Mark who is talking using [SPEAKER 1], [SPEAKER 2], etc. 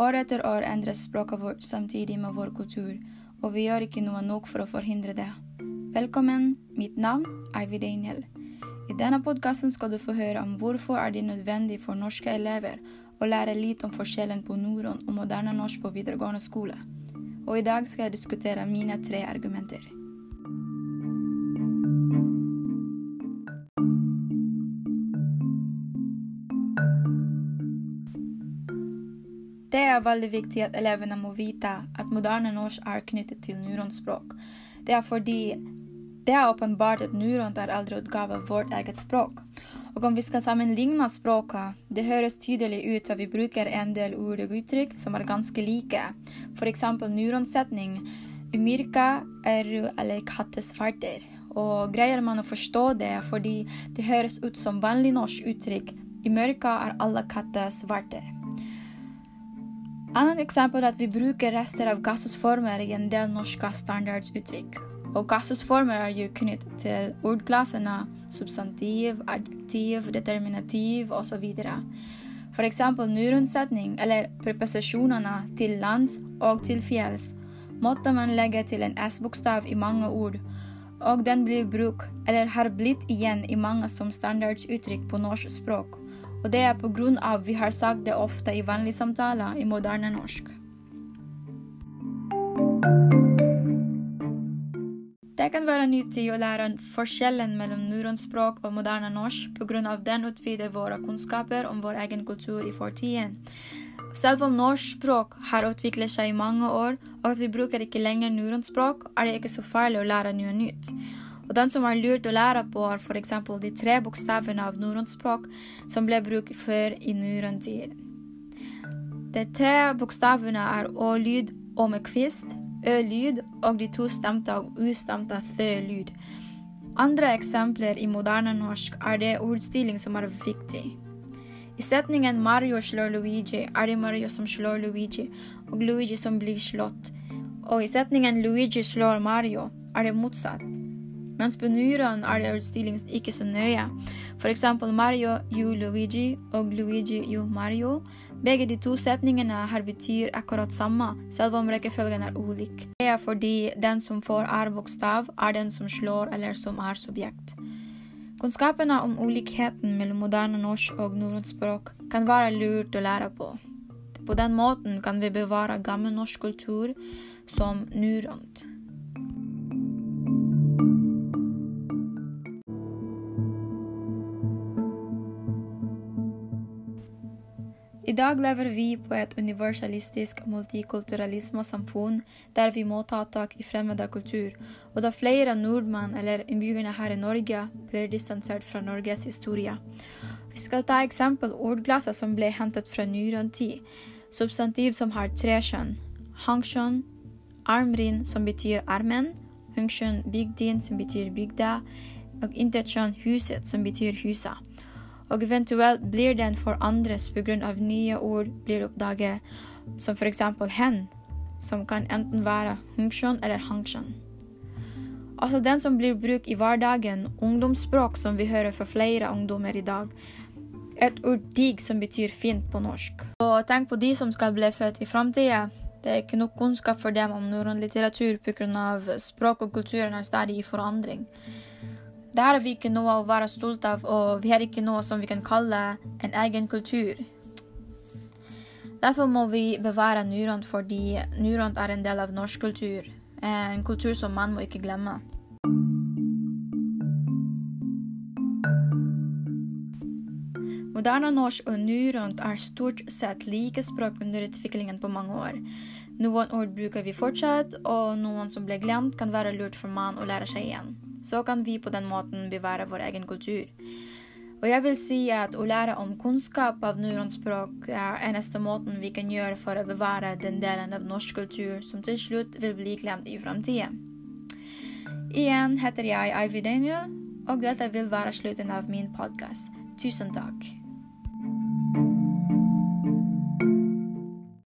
[SPEAKER 1] År etter år endres språket vårt samtidig med vår kultur, og vi gjør ikke noe nok for å forhindre det. Velkommen, mitt navn er Ivy Daniel. I denne podkasten skal du få høre om hvorfor er det nødvendig for norske elever å lære litt om forskjellen på norrøn og moderne norsk på videregående skole. Og i dag skal jeg diskutere mine tre argumenter. Det er veldig viktig at elevene må vite at moderne norsk er knyttet til neuronspråk. Det er fordi det er åpenbart at neuron er eldre utgave av vårt eget språk. Og om vi skal sammenligne språket, det høres tydelig ut at vi bruker en del ord og uttrykk som er ganske like. F.eks. neuronsetning, Umyrka er rød eller kattesvarter. Og greier man å forstå det fordi det høres ut som vanlig norsk uttrykk I mørka er alle katter svarte. Annet eksempel er at vi bruker rester av gassosformer i en del norske standardsuttrykk. Og gassosformer er jo knyttet til ordklassene substantiv, adjektiv, determinativ osv. For eksempel norrønsetning eller preposisjonene til lands og til fjells måtte man legge til en S-bokstav i mange ord, og den blir brukt eller har blitt igjen i mange som standardsuttrykk på norsk språk og det er på grunn av vi har sagt det ofte i vanlige samtaler i moderne norsk. Det kan være nyttig å lære forskjellen mellom norrønt og moderne norsk pga. den utvider våre kunnskaper om vår egen kultur i fortiden. Selv om norsk språk har utviklet seg i mange år, og at vi bruker ikke lenger norrønt språk, er det ikke så farlig å lære noe nytt. Og den som er lurt å lære på, er f.eks. de tre bokstavene av norrønt språk som ble brukt før i norrøn tid. De tre bokstavene er å-lyd og med kvist, ø-lyd og de to stemte og ustemte thø-lyd. Andre eksempler i moderne norsk er det ordstilling som er viktig. I setningen 'Mario slår Luigi' er det Mario som slår Luigi, og Luigi som blir slått. Og i setningen 'Luigi slår Mario' er det motsatt mens på nyrene er det utstillingen ikke så nøye. For eksempel Mario jo Luigi og Luigi jo Mario. Begge de to setningene her betyr akkurat samme, selv om rekkefølgen er ulik. Det er fordi den som får R-bokstav, er den som slår eller som er subjekt. Kunnskapene om ulikheten mellom moderne norsk og norrønt språk kan være lurt å lære på. På den måten kan vi bevare gammel norsk kultur som norrønt. I dag lever vi på et universalistisk multikulturalismesamfunn der vi må ta tak i fremmede kultur, og da flere nordmenn eller innbyggerne her i Norge blir distansert fra Norges historie. Vi skal ta eksempel ordglasset som ble hentet fra nyere tid. Substantiv som har tre kjønn. Hangkjønn, armrin som betyr armen, hungkjønn bygdin som betyr bygda, og intetkjønn huset som betyr huset og eventuelt blir den for andres pga. nye ord blir oppdaget, som f.eks. hen, som kan enten være hunksjon eller hangsjon. Altså den som blir brukt i hverdagen, ungdomsspråk som vi hører fra flere ungdommer i dag. Et ord dig som betyr fint på norsk. Og tenk på de som skal bli født i framtida. Det er ikke nok kunnskap for dem om norrøn litteratur pga. språk og kulturen er stadig i forandring. Det har vi ikke noe å være stolt av, og vi har ikke noe som vi kan kalle en egen kultur. Derfor må vi bevare Nyrond fordi Nyrond er en del av norsk kultur. En kultur som man må ikke glemme. Moderne norsk og norrønt er stort sett like språk under utviklingen på mange år. Noen ord bruker vi fortsatt, og noen som ble glemt, kan være lurt for man å lære seg igjen. Så kan vi på den måten bevare vår egen kultur. Og jeg vil si at å lære om kunnskap av norrønt språk er eneste måten vi kan gjøre for å bevare den delen av norsk kultur som til slutt vil bli glemt i framtiden. Igjen heter jeg Ivy Daniel, og dette vil være slutten av min podkast. Tusen takk.